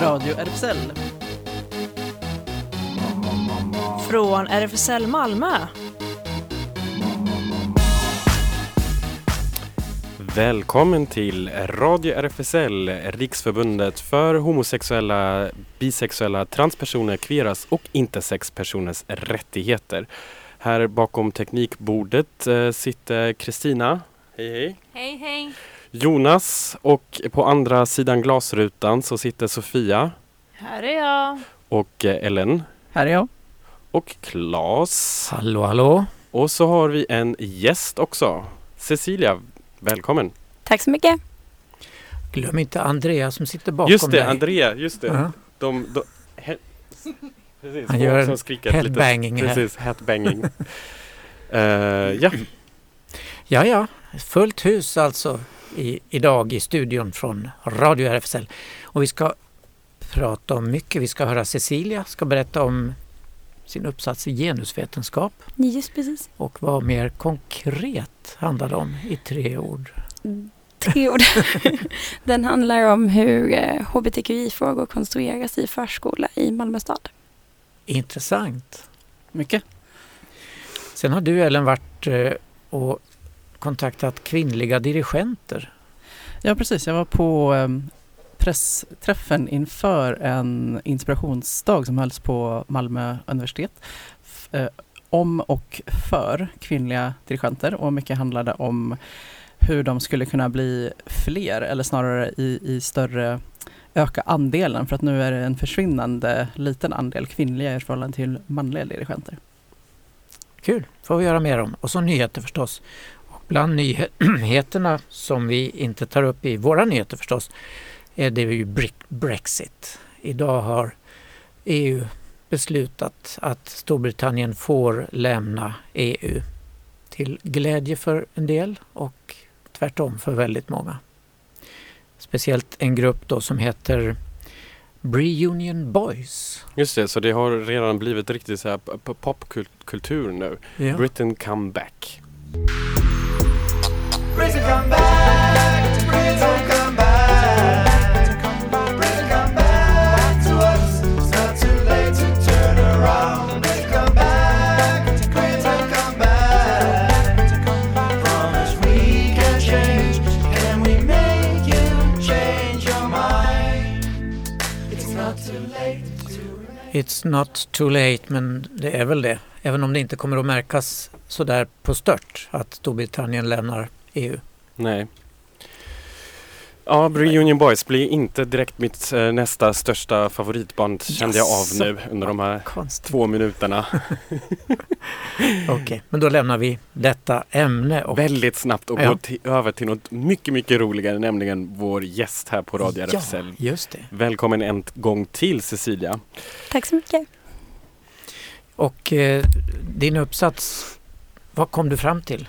Radio RFSL. Från RFSL Malmö. Välkommen till Radio RFSL, Riksförbundet för homosexuella, bisexuella, transpersoner, kveras och intersexpersoners rättigheter. Här bakom teknikbordet eh, sitter Kristina. Hej hej! Hej hej! Jonas och på andra sidan glasrutan så sitter Sofia Här är jag. och eh, Ellen Här är jag. och Klas. Hallå, hallå. Och så har vi en gäst också. Cecilia, välkommen! Tack så mycket. Glöm inte Andrea som sitter bakom just det, dig. Andrea, just det. Ja. De, de, he, precis, Han gör också en headbanging här. Precis, headbanging. Eh, ja, Ja, ja. Fullt hus alltså i, idag i studion från Radio RFSL. Och vi ska prata om mycket. Vi ska höra Cecilia ska berätta om sin uppsats i genusvetenskap Just precis. och vad mer konkret handlar det om i tre ord. Tre ord. Den handlar om hur eh, hbtqi-frågor konstrueras i förskola i Malmö stad. Intressant. Mycket. Sen har du Ellen varit eh, och kontaktat kvinnliga dirigenter. Ja, precis. Jag var på um, pressträffen inför en inspirationsdag som hölls på Malmö universitet eh, om och för kvinnliga dirigenter och mycket handlade om hur de skulle kunna bli fler eller snarare i, i större öka andelen för att nu är det en försvinnande liten andel kvinnliga i förhållande till manliga dirigenter. Kul, får vi göra mer om. Och så nyheter förstås. Bland nyheterna som vi inte tar upp i våra nyheter förstås är det ju Bre- Brexit. Idag har EU beslutat att Storbritannien får lämna EU till glädje för en del och tvärtom för väldigt många. Speciellt en grupp då som heter Bree Union Boys. just det. Så det har redan blivit riktigt så här popkultur nu. Ja. Britain come It's not too late, men det är väl det. Även om det inte kommer att märkas sådär på stört att Storbritannien lämnar EU. Nej. Ja, Bree Union Boys blir inte direkt mitt eh, nästa största favoritband kände jag av nu under de här Konstigt. två minuterna. Okej, men då lämnar vi detta ämne. Och, Väldigt snabbt och Ja. går till, över till något mycket, mycket roligare, nämligen vår gäst här på Radio ja, RFSL. just det. Välkommen en gång till Cecilia. Tack så mycket. Och eh, din uppsats, vad kom du fram till?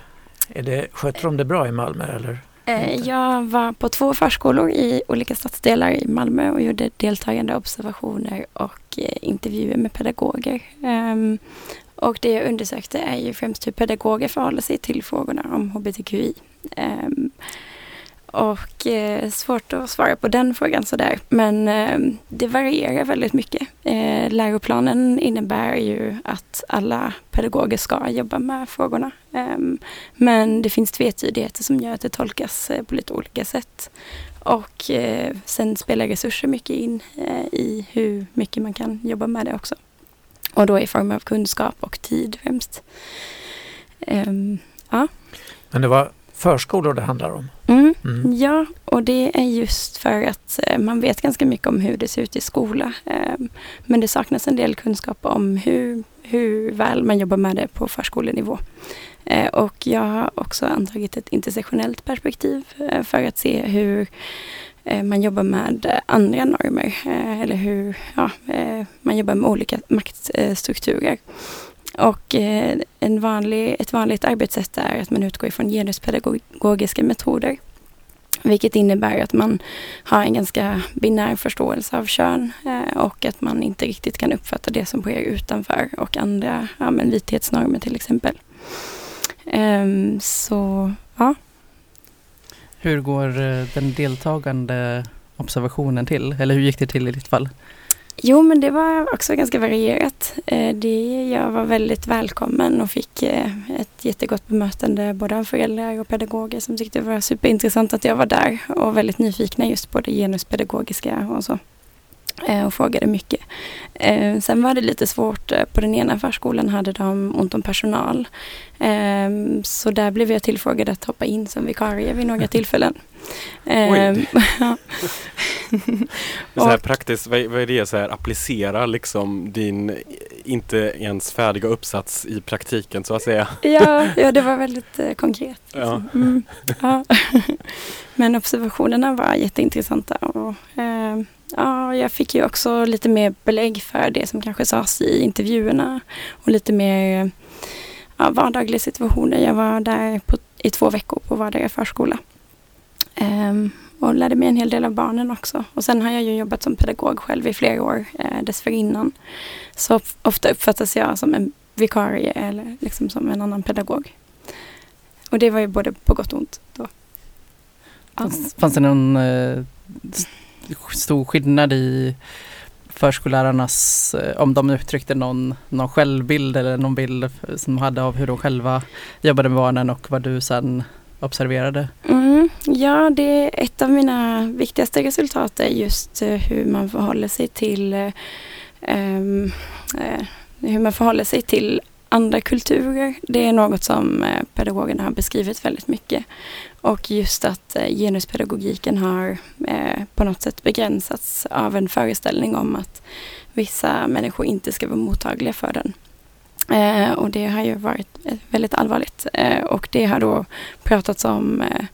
Är det, sköter de det bra i Malmö eller? Eh, jag var på två förskolor i olika stadsdelar i Malmö och gjorde deltagande observationer och eh, intervjuer med pedagoger. Ehm, och det jag undersökte är ju främst hur pedagoger förhåller sig till frågorna om hbtqi. Ehm, och eh, svårt att svara på den frågan sådär. Men eh, det varierar väldigt mycket. Eh, läroplanen innebär ju att alla pedagoger ska jobba med frågorna. Ehm, men det finns tvetydigheter som gör att det tolkas eh, på lite olika sätt. Och eh, sen spelar resurser mycket in eh, i hur mycket man kan jobba med det också. Och då i form av kunskap och tid främst. Ehm, ja. Men det var förskolor det handlar om. mm. Mm. Ja, och det är just för att eh, man vet ganska mycket om hur det ser ut i skola. Eh, men det saknas en del kunskap om hur, hur väl man jobbar med det på förskolenivå. Eh, och jag har också antagit ett intersektionellt perspektiv eh, för att se hur man jobbar med andra normer eller hur ja, man jobbar med olika maktstrukturer. Och eh, en vanlig, ett vanligt arbetssätt är att man utgår ifrån genuspedagogiska metoder. Vilket innebär att man har en ganska binär förståelse av kön eh, och att man inte riktigt kan uppfatta det som sker utanför och andra ja, men vithetsnormer till exempel. Ehm, så ja, Hur går eh, den deltagande observationen till? Eller hur gick det till i ditt fall? Jo, men det var också ganska varierat. Eh, Det, jag var väldigt välkommen och fick eh, ett jättegott bemötande både av föräldrar och pedagoger som tyckte det var superintressant att jag var där och väldigt nyfikna just på det genuspedagogiska och så. Eh, Och frågade mycket. Sen var det lite svårt. På den ena förskolan hade de ont om personal. Så där blev jag tillfrågad att hoppa in som vikarie vid några tillfällen. Eh, ja. Så här praktiskt, vad, är det? Så här, applicera liksom din inte ens färdiga uppsats i praktiken så att säga. Ja, ja, det var väldigt eh, konkret. Ja. Mm, ja. Men observationerna var jätteintressanta. Och, eh, ja, jag fick ju också lite mer belägg för det som kanske sades i intervjuerna och lite mer ja, vardagliga situationer. Jag var där på, i två veckor på vardagliga förskola. Ehm, och lärde mig en hel del av barnen också. Och sen har jag ju jobbat som pedagog själv i flera år eh, dessförinnan. Så ofta uppfattas jag som en vikarie eller liksom som en annan pedagog. Och det var ju både på gott och ont då. Fanns, fanns det någon eh, stor skillnad i förskollärarnas, eh, om de uttryckte någon, någon självbild eller någon bild som de hade av hur de själva jobbade med barnen och vad du sen observerade? Mm, ja, det är ett av mina viktigaste resultat är just eh, hur man förhåller sig till um, hur man förhåller sig till andra kulturer. Det är något som pedagogerna har beskrivit väldigt mycket. Och just att genuspedagogiken har eh, på något sätt begränsats av en föreställning om att vissa människor inte ska vara mottagliga för den. Eh, och det har ju varit väldigt allvarligt. Eh, och det har då pratats om eh,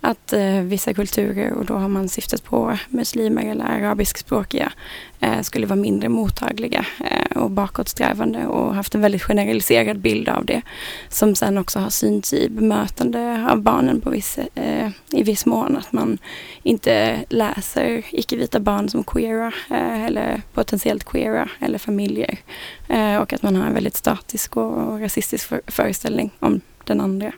att eh, vissa kulturer, och då har man syftat på muslimer eller arabiskspråkiga, eh, skulle vara mindre mottagliga eh, och bakåtsträvande och haft en väldigt generaliserad bild av det. Som sen också har synts i bemötande av barnen på viss, eh, i viss mån. Att man inte läser icke-vita barn som queera eh, eller potentiellt queera eller familjer. Eh, och att man har en väldigt statisk och, och rasistisk för, föreställning om den andra.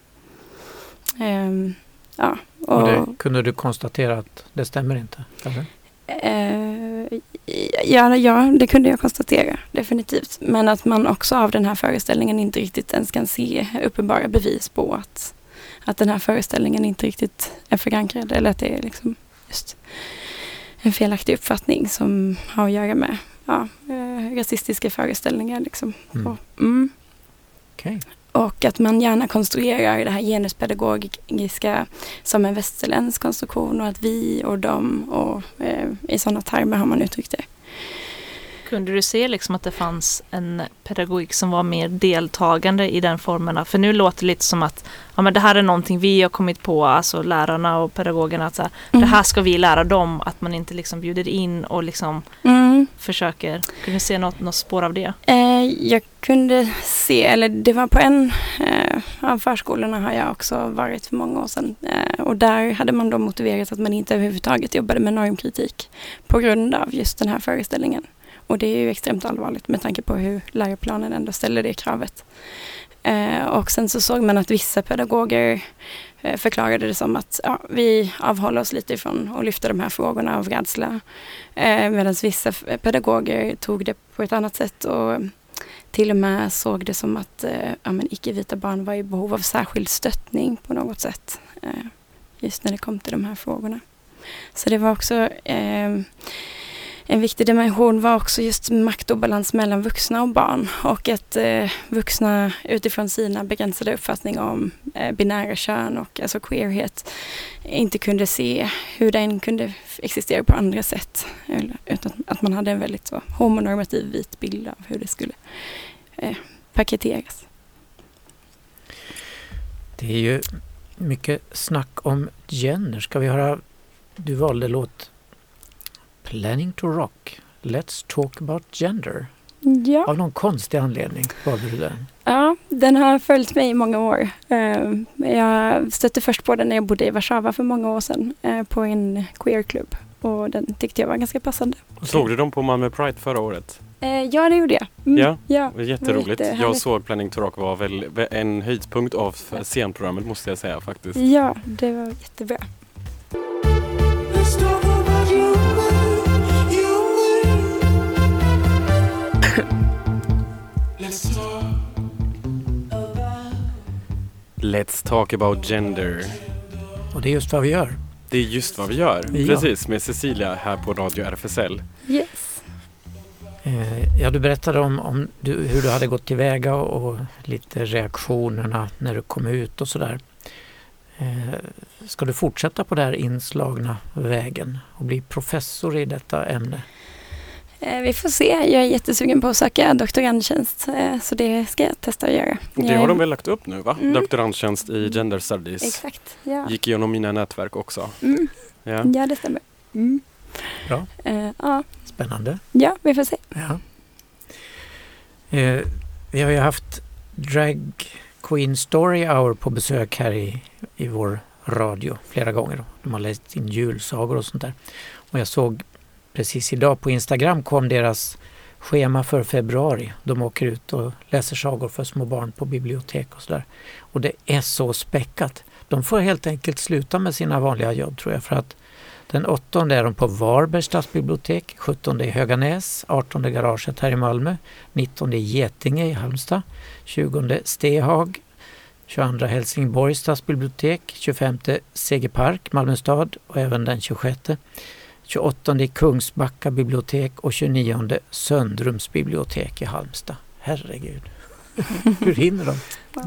Ehm, ja, och, Och det kunde du konstatera att det stämmer inte? Eller? Eh, ja, ja, det kunde jag konstatera, definitivt. Men att man också av den här föreställningen inte riktigt ens kan se uppenbara bevis på att, att den här föreställningen inte riktigt är förankrad. Eller att det är liksom just en felaktig uppfattning som har att göra med ja, eh, rasistiska föreställningar. Liksom. Mm. Och, mm. Okej. Och att man gärna konstruerar det här genuspedagogiska som en västerländsk konstruktion och att vi och dem och eh, i sådana termer har man uttryckt det. Kunde du se liksom att det fanns en pedagogik som var mer deltagande i den formen? För nu låter det lite som att ja, men det här är någonting vi har kommit på, alltså lärarna och pedagogerna. Att så här, Det här ska vi lära dem, att man inte liksom bjuder in och liksom Mm. försöker. Kunde du se något, något spår av det? Eh, jag kunde se, eller det var på en eh, av förskolorna har jag också varit för många år sedan. Eh, och där hade man då motiverat att man inte överhuvudtaget jobbade med normkritik på grund av just den här föreställningen. Och det är ju extremt allvarligt med tanke på hur läroplanen ändå ställer det kravet. Eh, och sen så såg man att vissa pedagoger eh, förklarade det som att ja, vi avhåller oss lite ifrån att lyfta de här frågorna av rädsla. Eh, Medan vissa pedagoger tog det på ett annat sätt och till och med såg det som att eh, ja, men icke-vita barn var i behov av särskild stöttning på något sätt. Eh, just när det kom till de här frågorna. Så det var också eh, en viktig dimension var också just maktobalans mellan vuxna och barn och att eh, vuxna utifrån sina begränsade uppfattning om eh, binära kön och alltså queerhet inte kunde se hur den kunde existera på andra sätt. Eller, utan att man hade en väldigt så, homonormativ vit bild av hur det skulle eh, paketeras. Det är ju mycket snack om gender. Ska vi höra, du valde låt Planning to Rock. Let's talk about gender. Ja. Av någon konstig anledning valde du den. ja, den har följt mig i många år. Eh, jag stötte först på den när jag bodde i Warszawa för många år sedan eh, på en queerklubb. Och den tyckte jag var ganska passande. Såg du dem på Malmö Pride förra året? Eh, ja, det gjorde jag. Mm. Ja, ja, jätteroligt. Jag såg Planning to Rock var väl en höjdpunkt av scenprogrammet måste jag säga faktiskt. Ja, det var jättebra. Let's talk about gender. Och det är just vad vi gör. Det är just vad vi gör, ja. precis, med Cecilia här på Radio RFSL. Yes. Eh, Ja, du berättade om, om du, hur du hade gått tillväga och, och lite reaktionerna när du kom ut och sådär. Eh, Ska du fortsätta på den här inslagna vägen och bli professor i detta ämne? Eh, Vi får se. Jag är jättesugen på att söka doktorandtjänst eh, så det ska jag testa att göra. Det har de väl lagt upp nu va? Mm. Doktorandtjänst i Gender Studies. Exakt. Ja, Gick igenom mina nätverk också. mm. Ja. ja det stämmer. Mm. Eh, ja. Spännande. ja, vi får se. Ja. Eh, vi har ju haft Drag Queen Story Hour på besök här i, i vår radio flera gånger. De har läst in julsagor och sånt där. Och jag såg precis idag på Instagram kom deras schema för februari. De åker ut och läser sagor för små barn på bibliotek och sådär. Och det är så späckat. De får helt enkelt sluta med sina vanliga jobb tror jag för att den 8 är de på Varbergs stadsbibliotek, 17 i Höganäs, 18 i Garaget här i Malmö, 19 i Getinge i Halmstad, 20 Stehag, 22 Helsingborgs stadsbibliotek, 25 Segerpark, Malmö stad och även den 26 28 i Kungsbacka bibliotek och 29 Söndrums bibliotek i Halmstad. Herregud, hur hinner de?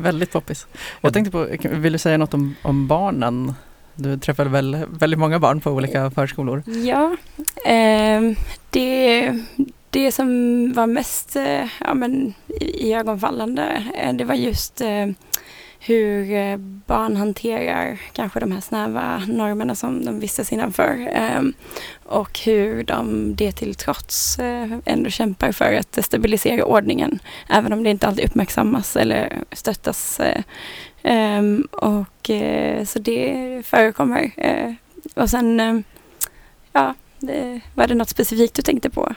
Väldigt poppis. Jag tänkte på, vill du säga något om, om barnen? Du träffade väl väldigt många barn på olika förskolor? Ja, ehm, det, det som var mest eh, ja, men, i- iögonfallande eh, det var just eh, hur eh, barn hanterar kanske de här snäva normerna som de vistas innanför. ehm, och hur de det till trots eh, ändå kämpar för att stabilisera ordningen. Även om det inte alltid uppmärksammas eller stöttas. Ehm, och så så det förekommer. Eh, och sen, eh, ja, det, var det något specifikt du tänkte på?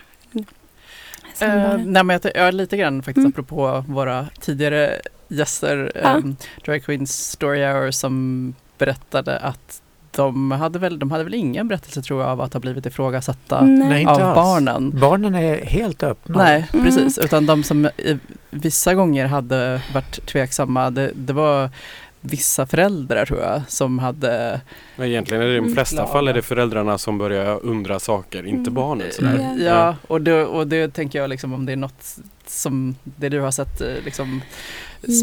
Som var- nej men jag, ja, lite grann faktiskt Mm. apropå våra tidigare gäster, Ja. um, Drag Queens Story Hour som berättade att de hade väl, de hade väl ingen berättelse tror jag av att ha blivit ifrågasatta Nej, av barnen. Barnen är helt öppna. Nej, Mm. precis. Utan de som vissa gånger hade varit tveksamma, det, det var vissa föräldrar tror jag som hade Men egentligen är det i de Mm. flesta Glada. fall är det föräldrarna som börjar undra saker, inte Mm. barnen. Sådär. Ja. Ja, och det, och det tänker jag liksom om det är något som det du har sett eh, liksom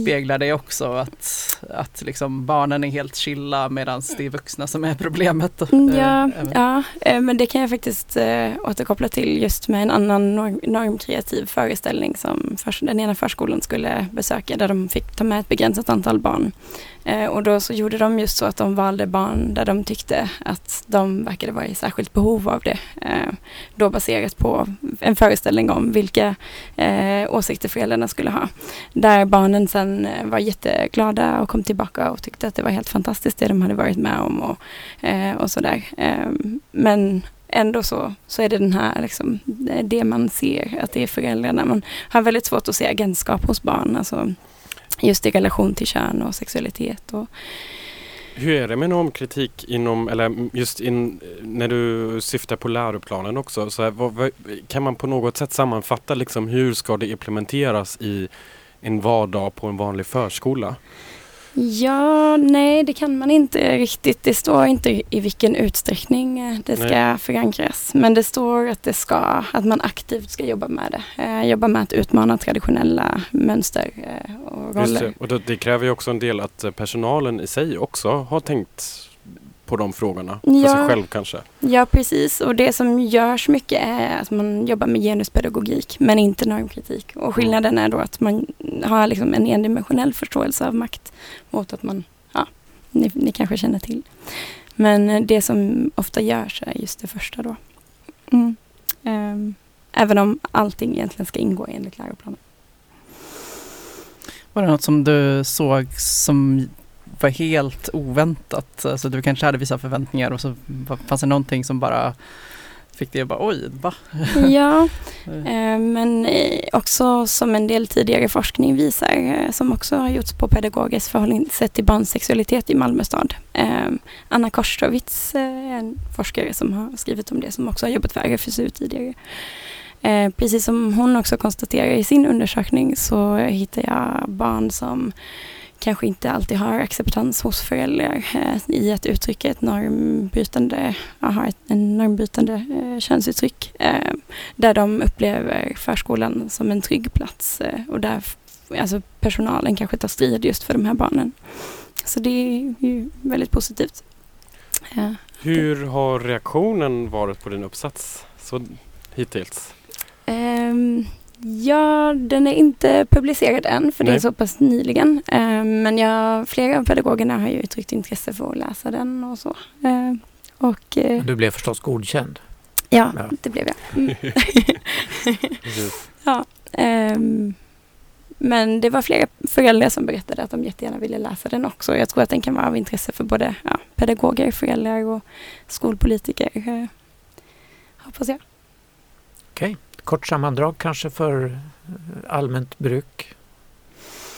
speglar det också att, att liksom barnen är helt chilla medan det är vuxna som är problemet. Mm, Eh, Ja, ja eh, men det kan jag faktiskt återkoppla till just med en annan norm, normkreativ föreställning som den ena förskolan skulle besöka där de fick ta med ett begränsat antal barn. Eh, och då så gjorde de just så att de valde barn där de tyckte att de verkade vara i särskilt behov av det. Eh, då baserat på en föreställning om vilka eh, åsikter föräldrarna skulle ha. Där barnen sen eh, var jätteglada och kom tillbaka och tyckte att det var helt fantastiskt det de hade varit med om och, eh, och sådär. Eh, men ändå så, så är det den här, liksom, det- det man ser, att det är föräldrarna. Man har väldigt svårt att se agentskap hos barn, alltså just i relation till kön och sexualitet. Och, Hur är det med normkritik inom, eller just in, när du syftar på läroplanen också, så här, vad, vad, kan man på något sätt sammanfatta liksom hur ska det implementeras i en vardag på en vanlig förskola? Ja, nej det kan man inte riktigt. Det står inte i vilken utsträckning eh, det ska Nej. förankras. Men det står att det ska, att man aktivt ska jobba med det. Eh, jobba med att utmana traditionella mönster eh, och roller. det. Och det, det kräver ju också en del att eh, personalen i sig också har tänkt på de frågorna, för Ja. sig själv kanske. Ja, precis. Och det som görs mycket är att man jobbar med genuspedagogik, men inte normkritik. Och skillnaden är då att man har liksom en endimensionell förståelse av makt mot att man, ja, ni, ni kanske känner till. Men eh, det som ofta görs är just det första då. Mm. Ehm, även om allting egentligen ska ingå enligt läroplanen. Var det något som du såg som var helt oväntat? Alltså du kanske hade vissa förväntningar och så fanns det någonting som bara fick dig att bara oj, va? Ja, Eh, Eh, Men eh, också som en del tidigare forskning visar, som också har gjorts på pedagogiskt förhållningssätt till barns sexualitet i Malmö stad. Anna Korstowitz eh, är en forskare som har skrivit om det, som också har jobbat för RFSU tidigare. Precis som hon också konstaterar i sin undersökning så hittar jag barn som kanske inte alltid har acceptans hos föräldrar eh, i att uttrycka ett normbrytande, ja, har ett, en normbrytande eh, könsuttryck. Eh, där de upplever förskolan som en trygg plats eh, och där alltså personalen kanske tar strid just för de här barnen. Så det är ju väldigt positivt. Eh, Hur har reaktionen varit på din uppsats så hittills? Ja, den är inte publicerad än för det är Nej. så pass nyligen. Ehm, men jag, flera av pedagogerna har ju uttryckt intresse för att läsa den och så. Ehm, och eh, Du blev förstås godkänd. ja, Ja. det blev jag. Mm. Precis. Ehm, men det var flera föräldrar som berättade att de jättegärna ville läsa den också. Jag tror att den kan vara av intresse för både ja, pedagoger, föräldrar och skolpolitiker. eh, hoppas jag. Okej, kort sammandrag kanske för eh, allmänt bruk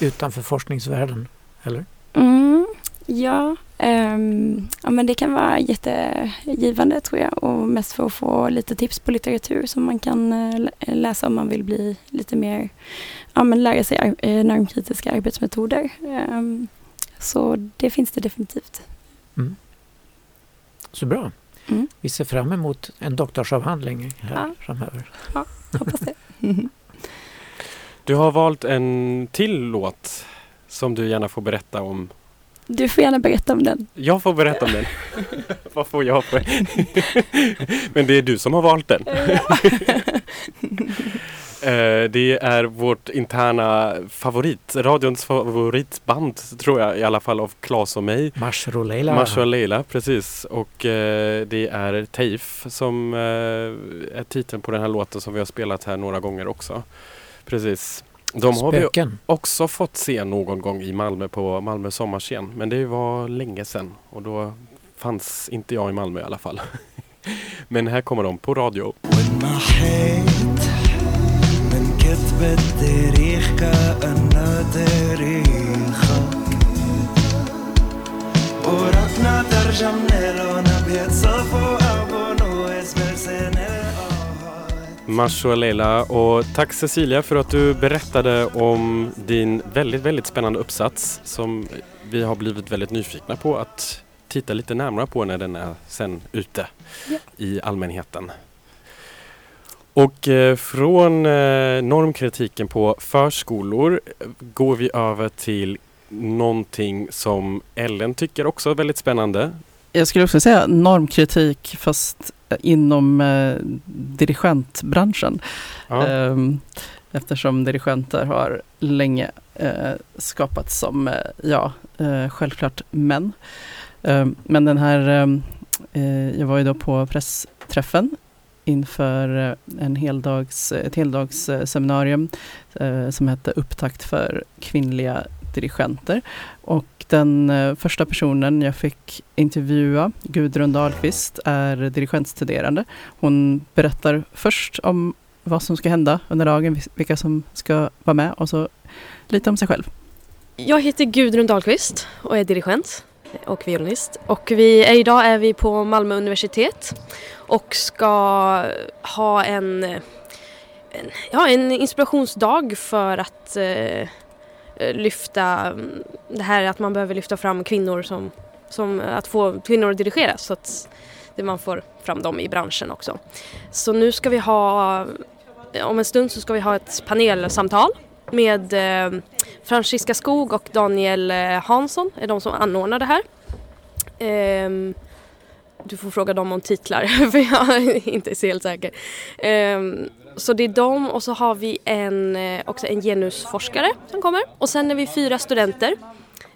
utanför forskningsvärlden, eller? Mm, ja, ehm, ja, men det kan vara jättegivande tror jag och mest för att få lite tips på litteratur som man kan eh, lä- läsa om man vill bli lite mer, ja men lära sig eh, normkritiska arbetsmetoder. Ehm, så det finns det definitivt. Så bra. Mm. Vi ser fram emot en doktorsavhandling här Ja. framöver. Hoppas det. Du har valt en till låt som du gärna får berätta om. Du får gärna berätta om den. Jag får berätta om den. Vad får jag för? Men det är du som har valt den. Eh, det är vårt interna favorit, radions favoritband tror jag i alla fall av Klas och mig. Marsh och Leila. Marsh Leila, precis. Och eh, det är Teif som eh, är titeln på den här låten som vi har spelat här några gånger också. Precis. De har Spöken. vi också fått se någon gång i Malmö på Malmö sommarscen. Men det var länge sedan och då fanns inte jag i Malmö i alla fall. men här kommer de på radio. When my head كتب التاريخ كأنه تاريخك ورقنا ترجمنا له نبيت صفو أبو نويس برسنة Marsho och Leila och tack Cecilia för att du berättade om din väldigt, väldigt spännande uppsats som vi har blivit väldigt nyfikna på att titta lite närmare på när den är sen ute Ja. i allmänheten. Och eh, från eh, normkritiken på förskolor eh, går vi över till någonting som Ellen tycker också är väldigt spännande. Jag skulle också säga normkritik fast inom eh, dirigentbranschen. Ja. Ehm, eftersom dirigenter har länge eh, skapats som, eh, ja, eh, självklart män. Ehm, men den här, ehm, eh, jag var ju då på pressträffen inför eh, en heldags, ett heldagsseminarium eh, som hette Upptakt för kvinnliga dirigenter. Och den eh, första personen jag fick intervjua, Gudrun Dahlqvist, är dirigentstuderande. Hon berättar först om vad som ska hända under dagen, vilka som ska vara med och så lite om sig själv. Jag heter Gudrun Dahlqvist och är dirigent och violinist. Och vi är, idag är vi på Malmö universitet och ska ha en, en, ja, en inspirationsdag för att eh, lyfta mm, det här att man behöver lyfta fram kvinnor som, som att få kvinnor att dirigera så att det man får fram dem i branschen också. Så nu ska vi ha, om en stund så ska vi ha ett panelsamtal med eh, Franziska Skog och Daniel eh, Hansson är de som anordnar det här. Eh, du får fråga dem om titlar för jag är inte så helt säker. Eh, så det är de och så har vi en, eh, också en genusforskare som kommer. Och sen är vi fyra studenter,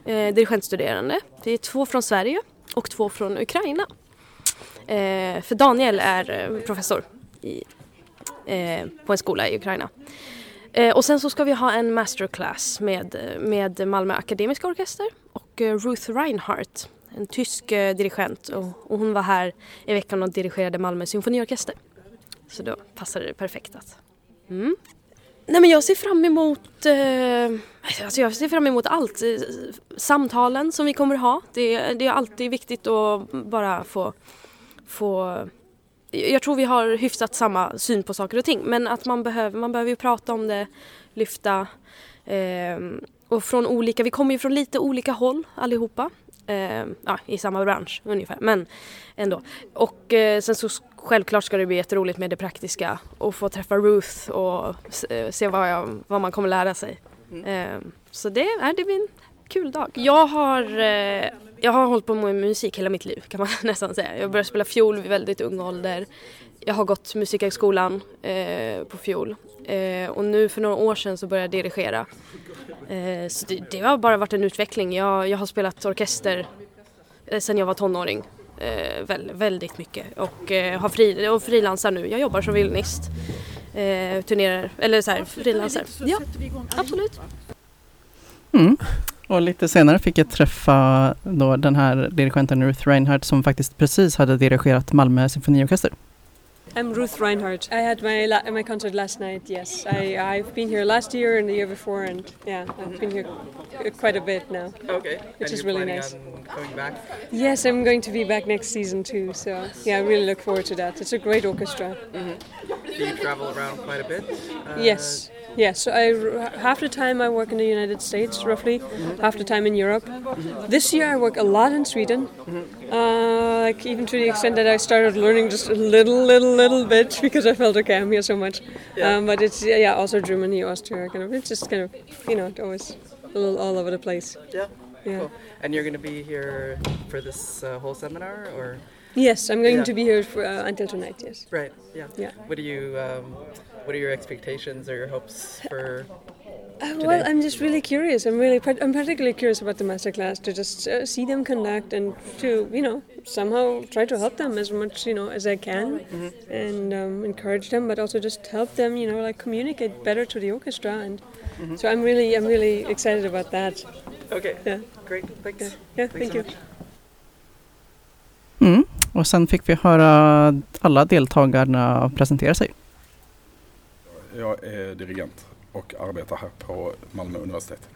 eh, dirigentstuderande. Vi är två från Sverige och två från Ukraina. Eh, för Daniel är eh, professor i, eh, på en skola i Ukraina. Eh, och sen så ska vi ha en masterclass med, med Malmö Akademiska Orkester och eh, Ruth Reinhardt, en tysk eh, dirigent och, och hon var här i veckan och dirigerade Malmö symfoniorkester. Så då passade det perfekt att... Mm. Nej men jag ser fram emot, eh, alltså jag ser fram emot allt. Eh, samtalen som vi kommer ha, det, det är alltid viktigt att bara få, få jag tror vi har hyfsat samma syn på saker och ting men att man behöver, man behöver ju prata om det, lyfta ehm, och från olika, vi kommer ju från lite olika håll allihopa. Ehm, ja, i samma bransch ungefär men ändå. Och eh, sen så självklart ska det bli jätteroligt med det praktiska och få träffa Ruth och eh, se vad, jag, vad man kommer lära sig. Ehm, så det, är, det blir en kul dag. Jag har, eh, jag har hållit på med musik hela mitt liv kan man nästan säga. Jag började spela fiol vid väldigt ung ålder. Jag har gått Musikhögskolan eh, på fiol eh, och nu för några år sedan så började jag dirigera. Eh, så det, det har bara varit en utveckling. Jag, jag har spelat orkester eh, sedan jag var tonåring. Eh, väl, väldigt mycket och eh, har fri, och frilansar nu. Jag jobbar som violinist. Eh, turnerar, eller så här frilansar. Ja, absolut. Mm. Och lite senare fick jag träffa då den här dirigenten Ruth Reinhardt som faktiskt precis hade dirigerat Malmö symfoniorkester. I'm Ruth Reinhardt. I had my la- my concert last night. Yes, I I've been here last year and the year before, and yeah, I've been here quite a bit now. Okay. Which and is you're really nice. on coming back? Yes, I'm going to be back next season too. So yeah, I really look forward to that. It's a great orchestra. Do you travel around quite a bit? Uh, Yes, yes. So I half the time I work in the United States, roughly, half the time in Europe. This year I work a lot in Sweden, uh, like even to the extent that I started learning just a little, little, little bit because I felt okay, I'm here so much. Um, but it's yeah, yeah, also Germany, Austria, kind of. It's just kind of you know, always a little all over the place. Yeah. Yeah. Cool. And you're going to be here for this uh, whole seminar, or Yes, I'm going Yeah. to be here for, uh, until tonight. Yes. right? Yeah. Yeah. What do you? Um, what are your expectations or your hopes for? Uh, today? well, I'm just really curious. I'm really, I'm particularly curious about the masterclass to just uh, see them conduct and to, you know, somehow try to help them as much, you know, as I can, and um, encourage them, but also just help them, you know, like communicate better to the orchestra. And so I'm really, I'm really excited about that. Okay. Yeah, Great. Thanks. yeah, yeah. Thanks Thank so you. much. Mm. Och sen fick vi höra alla deltagarna presentera sig. Jag är dirigent och arbetar här på Malmö universitet.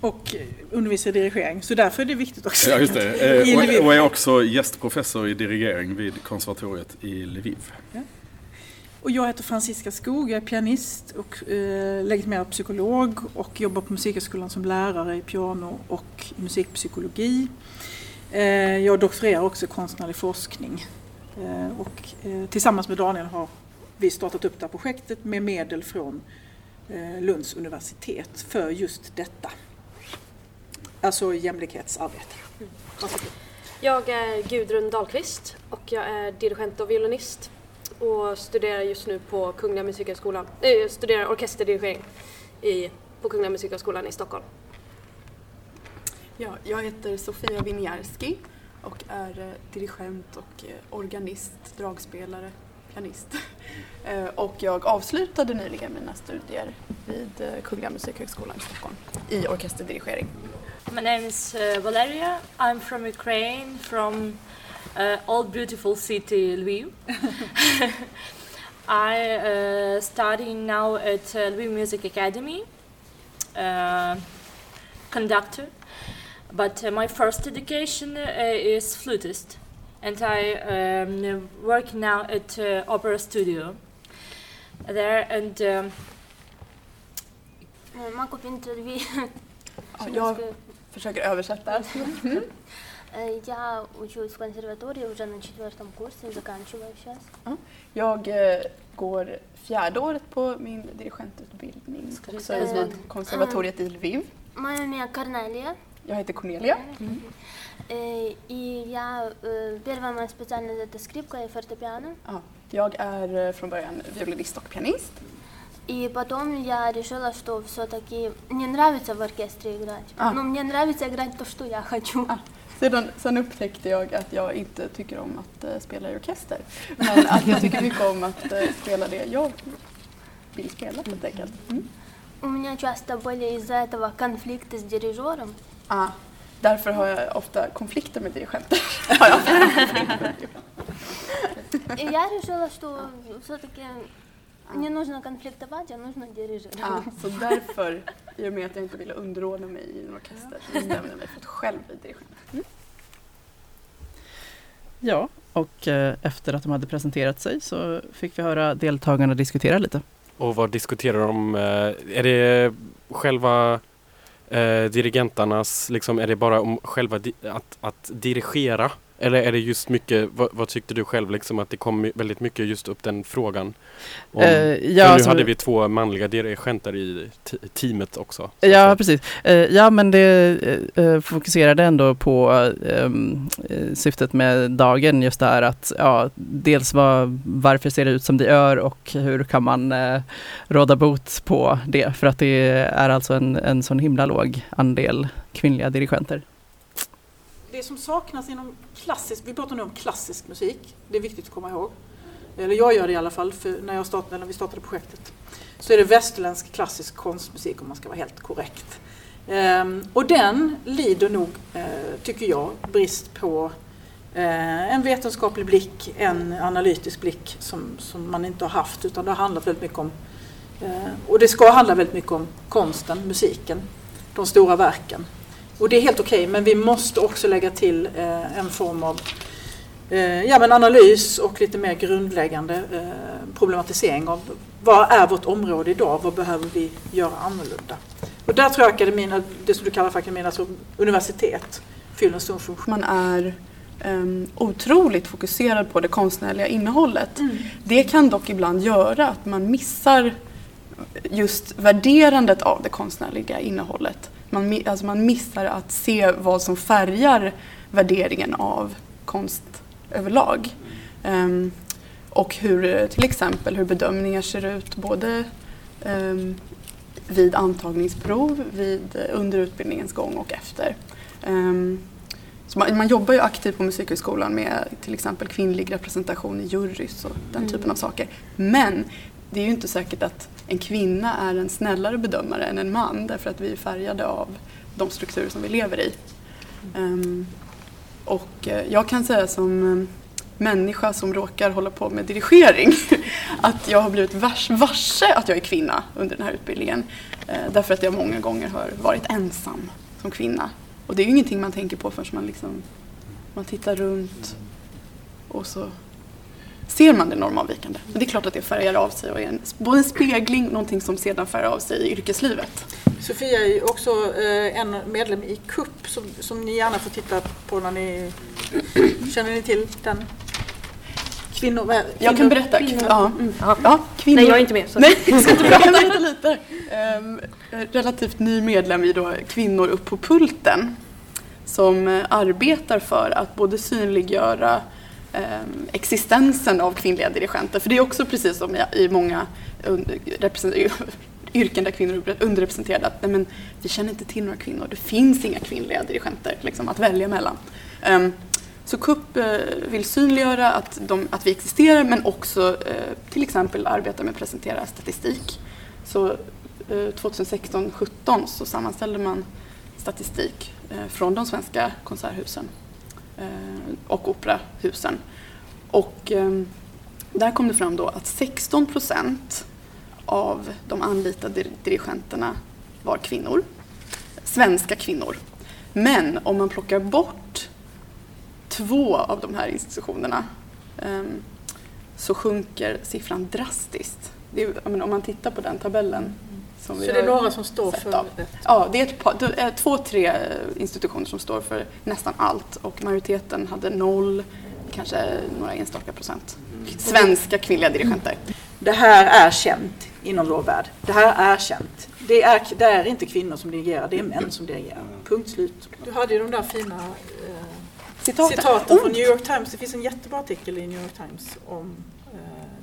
och eh, undervisar i dirigering. Så därför är det viktigt också. Ja, just det. Eh. Och, och är också gästprofessor i dirigering vid konservatoriet i Lviv. Och jag heter Franziska Skog, jag är pianist och eh, legitimerad psykolog och jobbar på Musikhögskolan som lärare i piano och musikpsykologi. Eh, jag doktorerar också i konstnärlig forskning. Eh, och eh, tillsammans med Daniel har vi startat upp det här projektet med medel från eh, Lunds universitet för just detta. Alltså jämlikhetsarbete. Jag är Gudrun Dahlqvist och jag är dirigent och violinist och studerar just nu på Kungliga Musikhögskolan, äh, studerar orkesterdirigering i, på Kungliga Musikhögskolan i Stockholm. Ja, jag heter Sofia Winiarski och är eh, dirigent och organist, dragspelare, pianist. Eh, och jag avslutade nyligen mina studier vid eh, Kungliga Musikhögskolan i Stockholm i orkesterdirigering. My name is uh, Valeria. I'm from Ukraine, from uh, old beautiful city Lviv. I uh, study now at uh, Lviv Music Academy, uh, conductor. But uh, my first education uh, is flutist, and I um, work now at uh, Opera Studio there. And um, Man cuvinte Lviv. Ja, jag försöker översätta. Mm. Э, Я учусь в консерватории уже на четвертом курсе, заканчиваю сейчас. Jag eh, går fjärde året på min dirigentutbildning du också säga vid konservatoriet i Lviv. Мое имя Корнелия. Jag heter Cornelia. Э, И я... э, Первая моя специальность это скрипка и фортепиано. Ja, jag är eh, från början violinist och pianist. И потом я решила, что все-таки мне нравится в оркестре играть. А. Но мне нравится играть то, что я хочу. Sedan, sen upptäckte jag att jag inte tycker om att eh, spela i orkester. Men att jag tycker mycket om att eh, spela det jag vill spela helt enkelt. Mm. У меня часто были из-за этого конфликты с дирижером. Ah, därför har jag ofta konflikter med dirigenter. Har jag ofta konflikter med dirigenter. И я решила, что все-таки не нужно конфликтовать, а нужно дирижировать. Ah, så därför, i och med att jag inte ville underordna mig i en orkester, så bestämde jag mig för att själv bli dirigent. Mm. Ja, och eh, efter att de hade presenterat sig så fick vi höra deltagarna diskutera lite. Och vad diskuterar de? eh, Är det själva eh, dirigenternas, liksom, är det bara om själva di- att, att dirigera? Eller är det just mycket, vad, vad tyckte du själv liksom att det kom väldigt mycket just upp den frågan? Om, för ja, nu alltså- hade vi två manliga dirigenter i te- teamet också. Ja, precis. Eh, Ja, men det eh, fokuserade ändå på eh, syftet med dagen, just det här att ja, dels vad, varför ser det ut som det gör och hur kan man råda bot på det? För att det är alltså en, en sån himla låg andel kvinnliga dirigenter. Det som saknas inom klassisk, vi pratar nu om klassisk musik, det är viktigt att komma ihåg. Eller jag gör det i alla fall, för när, jag startade, när vi startade projektet. Så är det västerländsk klassisk konstmusik om man ska vara helt korrekt. Ehm, och den lider nog, eh, tycker jag, brist på eh, en vetenskaplig blick, en analytisk blick som, som man inte har haft utan det har handlat väldigt mycket om eh, och det ska handla väldigt mycket om konsten, musiken, de stora verken. Och det är helt okej, men vi måste också lägga till eh, en form av eh, ja, men analys och lite mer grundläggande eh, problematisering av vad är vårt område idag, vad behöver vi göra annorlunda? Och där tror jag akademin, det som du kallar för akademin, alltså universitet, fyller en stor funktion. Man är um, otroligt fokuserad på det konstnärliga innehållet. Det kan dock ibland göra att man missar just värderandet av det konstnärliga innehållet. Man, alltså man missar att se vad som färgar värderingen av konst överlag. Ehm, och hur till exempel hur bedömningar ser ut både ehm, vid antagningsprov, vid, eh, under utbildningens gång och efter. Ehm, så man, man jobbar ju aktivt på Musikhögskolan med till exempel kvinnlig representation i jurys och den Mm. typen av saker. Men det är ju inte säkert att en kvinna är en snällare bedömare än en man därför att vi är färgade av de strukturer som vi lever i. Um, och eh, jag kan säga som eh, människa som råkar hålla på med dirigering att jag har blivit vars, varse att jag är kvinna under den här utbildningen. Uh, därför att jag många gånger har varit ensam som kvinna. Och det är ju ingenting man tänker på förrän man, liksom, man tittar runt och så ser man det normavvikande. Det är klart att det färgar av sig och är en, både en spegling och någonting som sedan färgar av sig i yrkeslivet. Sofia är ju också eh, en medlem i KUP som, som ni gärna får titta på när ni... Känner ni till den? Kvinnor... är- Jag kan berätta. Kvinnor. Ja. Mm. Ja, kvinnor. Nej, jag är inte med, så- Nej, jag ska inte berätta. Lite. Ehm, relativt ny medlem i då Kvinnor upp på pulten som eh, arbetar för att både synliggöra Ehm, existensen av kvinnliga dirigenter. För det är också precis som i, många yrken där kvinnor är underrepresenterade att nej men, vi känner inte till några kvinnor. Det finns inga kvinnliga dirigenter liksom, att välja mellan. Ehm, så CUP eh, vill synliggöra att, de, att vi existerar men också eh, till exempel arbeta med att presentera statistik. Så eh, 2016-17 så sammanställde man statistik eh, från de svenska konserthusen Eh, och operahusen. Och ehm, där kom det fram då att 16 procent av de anlitade dirigenterna var kvinnor. Svenska kvinnor. Men om man plockar bort två av de här institutionerna ehm, så sjunker siffran drastiskt. Det är, om man tittar på den tabellen. Som Så vi det är några som står för av. Ja, det är, ett par, det är två, tre institutioner som står för nästan allt och majoriteten hade noll, kanske några enstaka procent. Svenska kvinnliga dirigenter. Det här är känt inom vår värld. Det här är känt. Det är, det är inte kvinnor som dirigerar, det är män som dirigerar. Punkt slut. Du hade ju de där fina eh, Citaten. citaten Oh. från New York Times. Det finns en jättebra artikel i New York Times om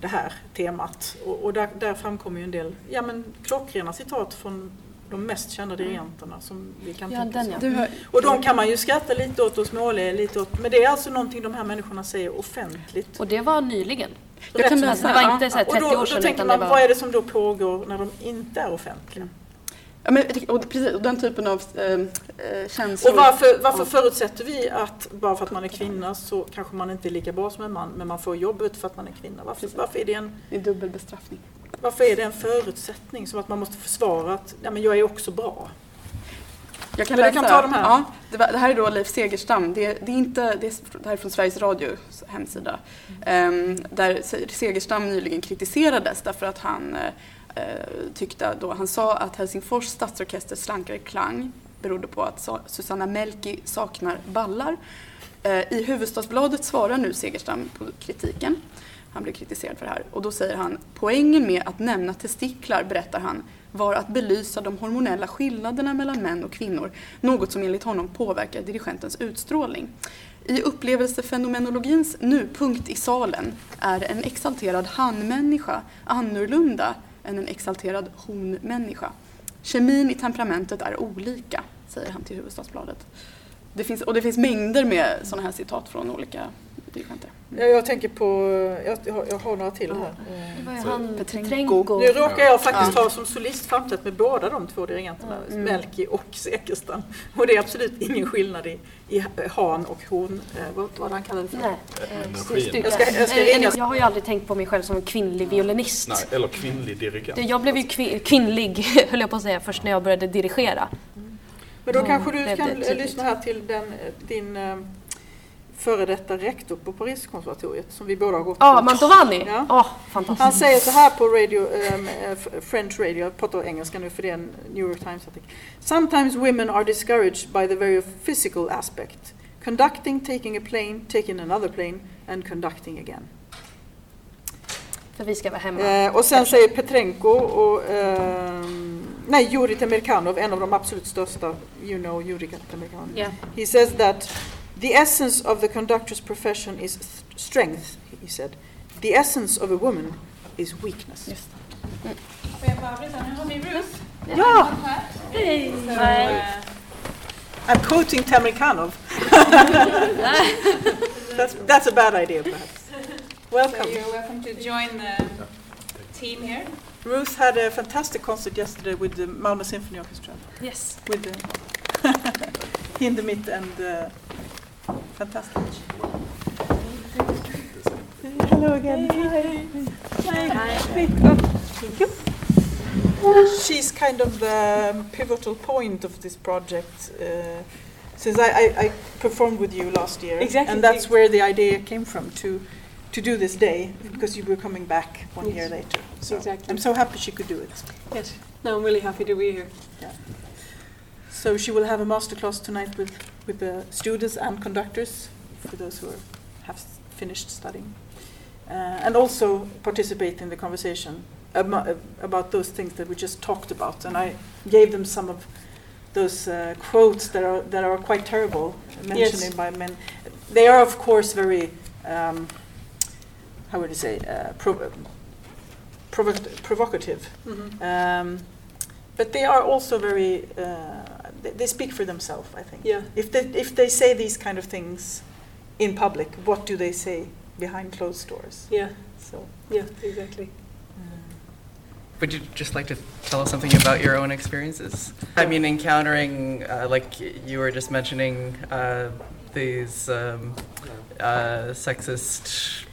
det här temat. Och, och där, där framkommer ju en del ja, men, klockrena citat från de mest kända dirigenterna som vi kan Ja, tänka oss. ja. Har- Och de kan man ju skratta lite åt och småle lite åt. Men det är alltså någonting de här människorna säger offentligt. Och det var nyligen. Jag kan det var inte så här 30 och då, år sedan. Då tänker man, var... vad är det som då pågår när de inte är offentliga? Ja, men, och, precis, och den typen av eh, eh, känslor. Och varför, varför förutsätter vi att bara för att man är kvinna så kanske man inte är lika bra som en man men man får jobbet för att man är kvinna? Varför, varför, är, det en, Det är dubbel bestraffning. varför är det en förutsättning? Som att man måste försvara att ja, men jag är också bra. Jag kan Men läsa. kan ta de här. Ja, det, var, det här är då Leif Segerstam. Det, det, är inte, det, är, det här är från Sveriges Radios hemsida. Ehm, där Se- Segerstam nyligen kritiserades därför att han eh, Eh, tyckte då, han sa att Helsingfors stadsorkesters slankare klang berodde på att Susanna Melki saknar ballar. Eh, I Hufvudstadsbladet svarar nu Segerstam på kritiken. Han blev kritiserad för det här. Och då säger han, poängen med att nämna testiklar, berättar han, var att belysa de hormonella skillnaderna mellan män och kvinnor, något som enligt honom påverkar dirigentens utstrålning. I upplevelsefenomenologins nupunkt i salen är en exalterad han-människa annorlunda än en exalterad honmänniska. Kemin i temperamentet är olika, säger han till Hufvudstadsbladet. Det finns, och det finns mängder med sådana här citat från olika dirigenter. Ja, jag tänker på, jag, jag, har, jag har några till här. Det var ju han Petrenko. Nu råkar jag faktiskt Ja. ha som solist framträtt med båda de två dirigenterna, Mm. Melki och Sekerstam. Och det är absolut ingen skillnad i, i han och hon, eh, vad, vad han kallar det för. Nej, eh, Jag ska, jag ska ringa. Jag har ju aldrig tänkt på mig själv som en kvinnlig violinist. Nej, eller kvinnlig dirigent. Det- Jag blev ju kvin- kvinnlig, höll jag på att säga, först när jag började dirigera. Men då Mm, kanske du det kan lyssna här till den, eh, din före detta rektor på Pariskonservatoriet som vi båda har gått Ja, på. Mantovani! Ja. Åh, fantastiskt. Han säger så här på radio, um, eh, French radio, jag pratar engelska nu för det är en New York Times artikel. Sometimes women are discouraged by the very physical aspect. Conducting, taking a plane, taking another plane and conducting again. För vi ska vara hemma. Eh, och sen säger Petrenko och ehm, nej, Juri Temirkanov, en av de absolut största, you know Juri Temirkanov. Yeah. He says that the essence of the conductor's profession is th- strength, he said. The essence of a woman is weakness. Ja! Hej! I'm quoting Temirkanov. that's, that's a bad idea, perhaps. Welcome. So you're welcome to join the team here. Ruth had a fantastic concert yesterday with the Malmö Symphony Orchestra. Yes. With the Hindemith and uh, fantastic. Hello again. Hi. Hi. Thank you. She's kind of the pivotal point of this project. Uh, since I, I, I performed with you last year, Exactly. and that's where the idea came from to to do this day because you were coming back one year later. So Exactly. I'm so happy she could do it. Yes. No, I'm really happy to be here. So she will have a masterclass tonight with, with the students and conductors, for those who are, have finished studying. Uh, and also participate in the conversation about those things that we just talked about. And I gave them some of those uh, quotes that are, that are quite terrible, mentioned Yes. by men. They are, of course, very, um, how would you say, uh, prov- provo- provocative. Mhm. Um, but they are also very, uh, they, they speak for themselves, I think. Yeah. If they, if they say these kind of things in public, what do they say behind closed doors? Yeah. So. Yeah, exactly. Would you just like to tell us something about your own experiences? I mean, encountering, uh, like you were just mentioning, uh, these um, uh, sexist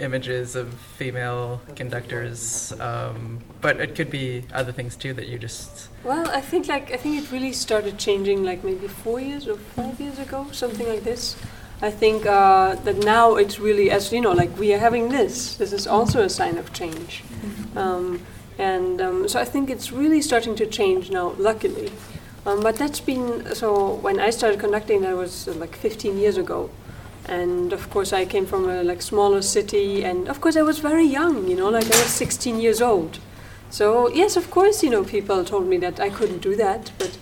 images of female conductors, um, but it could be other things too that you just. Well, I think like I think it really started changing like maybe four years or five years ago, something like this. I think uh, that now it's really as you know, like we are having this. This is also a sign of change, um, and um, so I think it's really starting to change now. Luckily, um, but that's been so. When I started conducting, that was uh, like 15 years ago, and of course I came from a like smaller city, and of course I was very young. You know, like I was 16 years old. So yes, of course, you know, people told me that I couldn't do that, but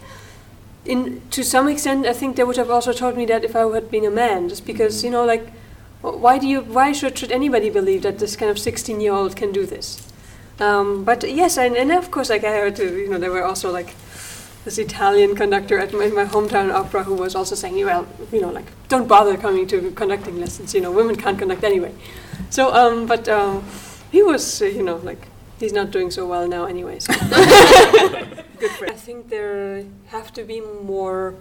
in to some extent, I think they would have also told me that if I had been a man, just because you know, like, why do you, why should should anybody believe that this kind of sixteen-year-old can do this? Um, but yes, and, and of course, like I heard, you know, there were also like this Italian conductor at my, my hometown opera who was also saying, well, you know, like, don't bother coming to conducting lessons. You know, women can't conduct anyway. So, um, but um, he was, uh, you know, like, he's not doing so well now anyway. So. Good I think there have to be more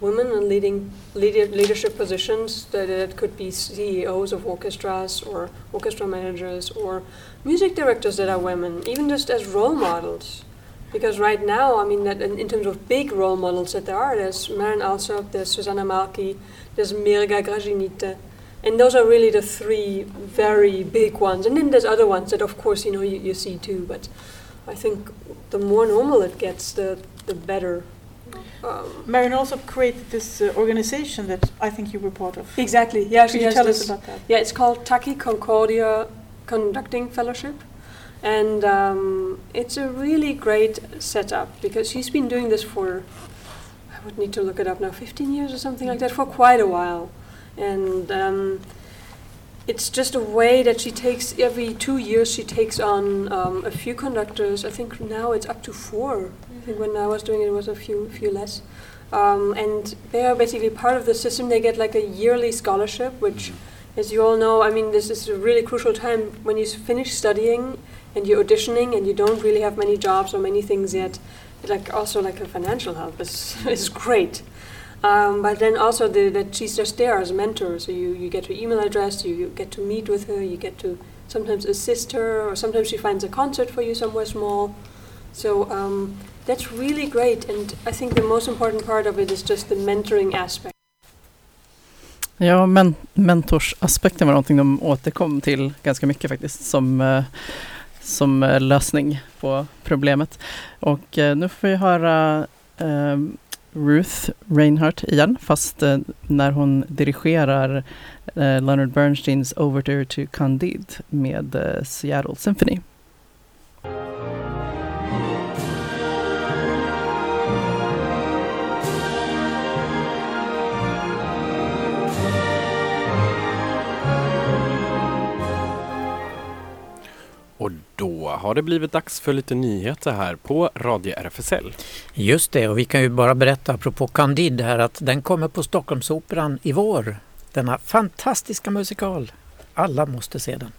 women in leading leader, leadership positions. That it could be CEOs of orchestras or orchestra managers or music directors that are women, even just as role models. Because right now, I mean, that in, terms of big role models that there are, there's Marin Alsop, there's Susanna Malki, there's Mirga Grajinite, and those are really the three very big ones. And then there's other ones that, of course, you know, you, you see too. But I think the more normal it gets, the the better. Um, Marion also created this uh, organization that I think you were part of. Exactly. Yeah, Could she you tell us about that? Yeah, it's called Taki Concordia Conducting Fellowship, and um, it's a really great setup because she's been doing this for I would need to look it up now, 15 years or something like that for quite a while, and. Um, it's just a way that she takes every two years she takes on um, a few conductors. I think now it's up to four. I think when I was doing it, it was a few few less. Um, and they are basically part of the system. They get like a yearly scholarship, which, as you all know, I mean, this is a really crucial time when you finish studying and you're auditioning and you don't really have many jobs or many things yet. Like also like a financial help is is great. Um, but then also the, that she's just there as a mentor. So you, you get her email address, you, you get to meet with her, you get to sometimes assist her, or sometimes she finds a concert for you somewhere small. So um, that's really great. And I think the most important part of it is just the mentoring aspect. Ja, men, mentorsaspekten var någonting de återkom till ganska mycket faktiskt som, eh, som eh, lösning på problemet. Och eh, nu får vi höra eh, Ruth Reinhardt igen, fast eh, när hon dirigerar eh, Leonard Bernsteins Overture to Candide med eh, Seattle Symphony. Har det blivit dags för lite nyheter här på Radio RFSL. Just det, och vi kan ju bara berätta apropå Candide här att den kommer på Stockholmsoperan i vår. Denna fantastiska musikal. Alla måste se den.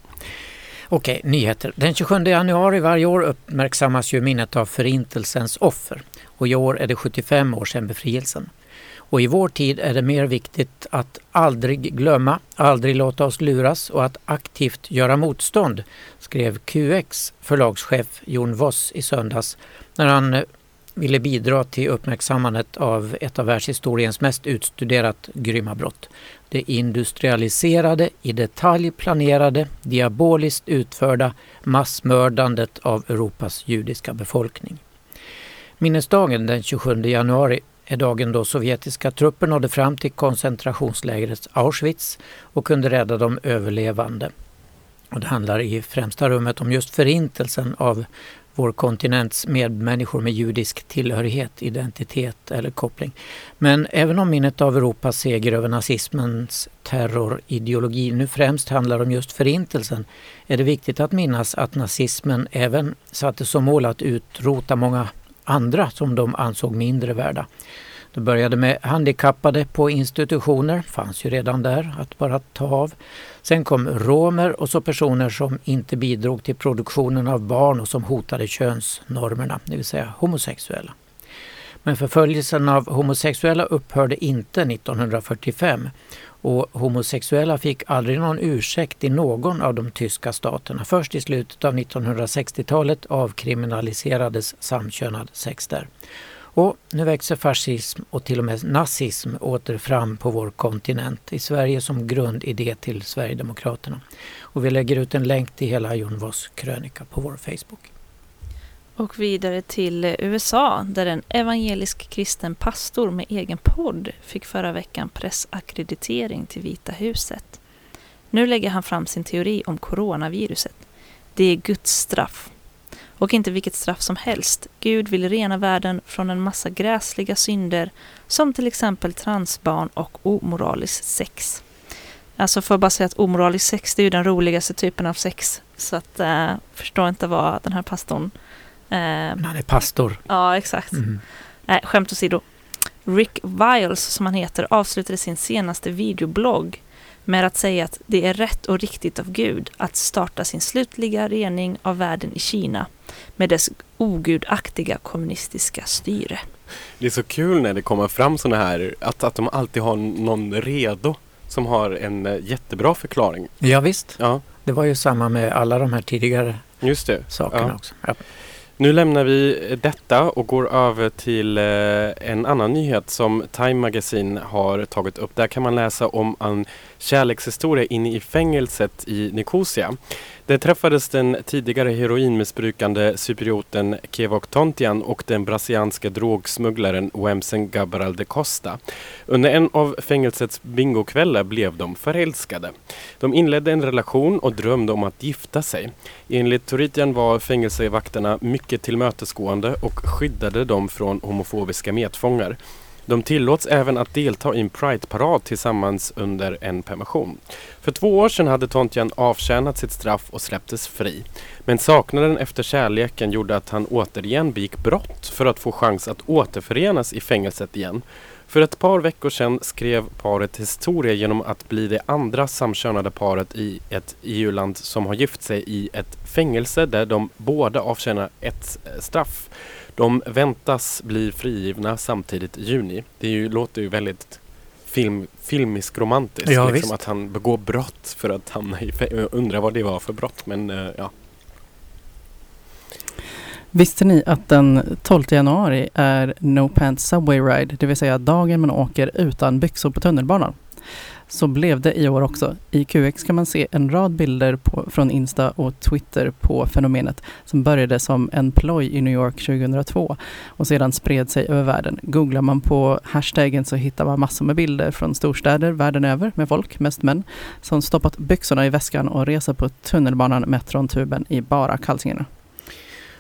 Okej, nyheter. Den 27 januari varje år uppmärksammas ju minnet av Förintelsens offer. Och i år är det 75 år sedan befrielsen. Och i vår tid är det mer viktigt att aldrig glömma, aldrig låta oss luras och att aktivt göra motstånd, skrev QX förlagschef Jon Voss i söndags när han eh, ville bidra till uppmärksammandet av ett av världshistoriens mest utstuderat grymma brott. Det industrialiserade, i detalj planerade, diaboliskt utförda massmördandet av Europas judiska befolkning. Minnesdagen den 27 januari dagen då sovjetiska trupper nådde fram till koncentrationslägret Auschwitz och kunde rädda de överlevande. Och det handlar i främsta rummet om just förintelsen av vår kontinents medmänniskor med judisk tillhörighet, identitet eller koppling. Men även om minnet av Europas seger över nazismens terrorideologi nu främst handlar om just förintelsen är det viktigt att minnas att nazismen även satte som mål att utrota många andra som de ansåg mindre värda. Det började med handikappade på institutioner, fanns ju redan där att bara ta av. Sen kom romer och så personer som inte bidrog till produktionen av barn och som hotade könsnormerna, det vill säga homosexuella. Men förföljelsen av homosexuella upphörde inte 1945 och homosexuella fick aldrig någon ursäkt i någon av de tyska staterna. Först i slutet av 1960-talet avkriminaliserades samkönad sex där. Och nu växer fascism och till och med nazism åter fram på vår kontinent. I Sverige som grundidé till Sverigedemokraterna. Och vi lägger ut en länk till hela Jon Voss krönika på vår Facebook. Och vidare till USA där en evangelisk kristen pastor med egen podd fick förra veckan pressakkreditering till Vita huset. Nu lägger han fram sin teori om coronaviruset. Det är Guds straff. Och inte vilket straff som helst. Gud vill rena världen från en massa gräsliga synder som till exempel transbarn och omoraliskt sex. Alltså för att bara säga att omoraliskt sex det är ju den roligaste typen av sex. Så att äh, förstår inte vad den här pastorn han är pastor. Ja, exakt. Mm. Nej, skämt åsido. Rick Viles, som han heter, avslutade sin senaste videoblogg med att säga att det är rätt och riktigt av Gud att starta sin slutliga rening av världen i Kina med dess ogudaktiga kommunistiska styre. Det är så kul när det kommer fram sådana här, att, att de alltid har någon redo som har en eh, jättebra förklaring. Ja, visst. Ja. Det var ju samma med alla de här tidigare Just det. sakerna Ja. också. Ja. Nu lämnar vi detta och går över till eh, en annan nyhet som Time Magazine har tagit upp. Där kan man läsa om en kärlekshistoria inne i fängelset i Nicosia. Där träffades den tidigare heroinmissbrukande cyprioten Kevok Tontian och den brasilianske drogsmugglaren Wemsen Gabriel de Costa. Under en av fängelsets bingokvällar blev de förälskade. De inledde en relation och drömde om att gifta sig. Enligt Toritian var fängelsevakterna mycket tillmötesgående och skyddade dem från homofobiska medfångar. De tillåts även att delta i en Pride-parad tillsammans under en permission. För två år sedan hade Tontian avtjänat sitt straff och släpptes fri. Men saknaden efter kärleken gjorde att han återigen begick brott för att få chans att återförenas i fängelset igen. För ett par veckor sedan skrev paret historia genom att bli det andra samkönade paret i ett EU-land som har gift sig i ett fängelse där de båda avtjänar ett eh, straff. De väntas bli frigivna samtidigt i juni. Det ju, låter ju väldigt film, filmisk romantiskt. Ja, liksom att han begår brott för att hamna i fängelse. Undrar vad det var för brott men eh, ja. Visste ni att den 12 januari är No Pants Subway Ride, det vill säga dagen man åker utan byxor på tunnelbanan? Så blev det i år också. I QX kan man se en rad bilder på, från Insta och Twitter på fenomenet som började som en ploj i New York 2002 och sedan spred sig över världen. Googlar man på hashtaggen så hittar man massor med bilder från storstäder världen över med folk, mest män, som stoppat byxorna i väskan och reser på tunnelbanan, metron, tuben i bara kalsingarna.